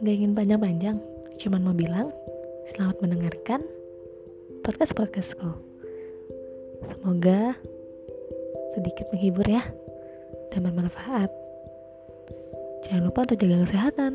Gak ingin panjang-panjang, cuman mau bilang selamat mendengarkan podcast-podcastku. Semoga sedikit menghibur ya dan bermanfaat. Jangan lupa untuk jaga kesehatan.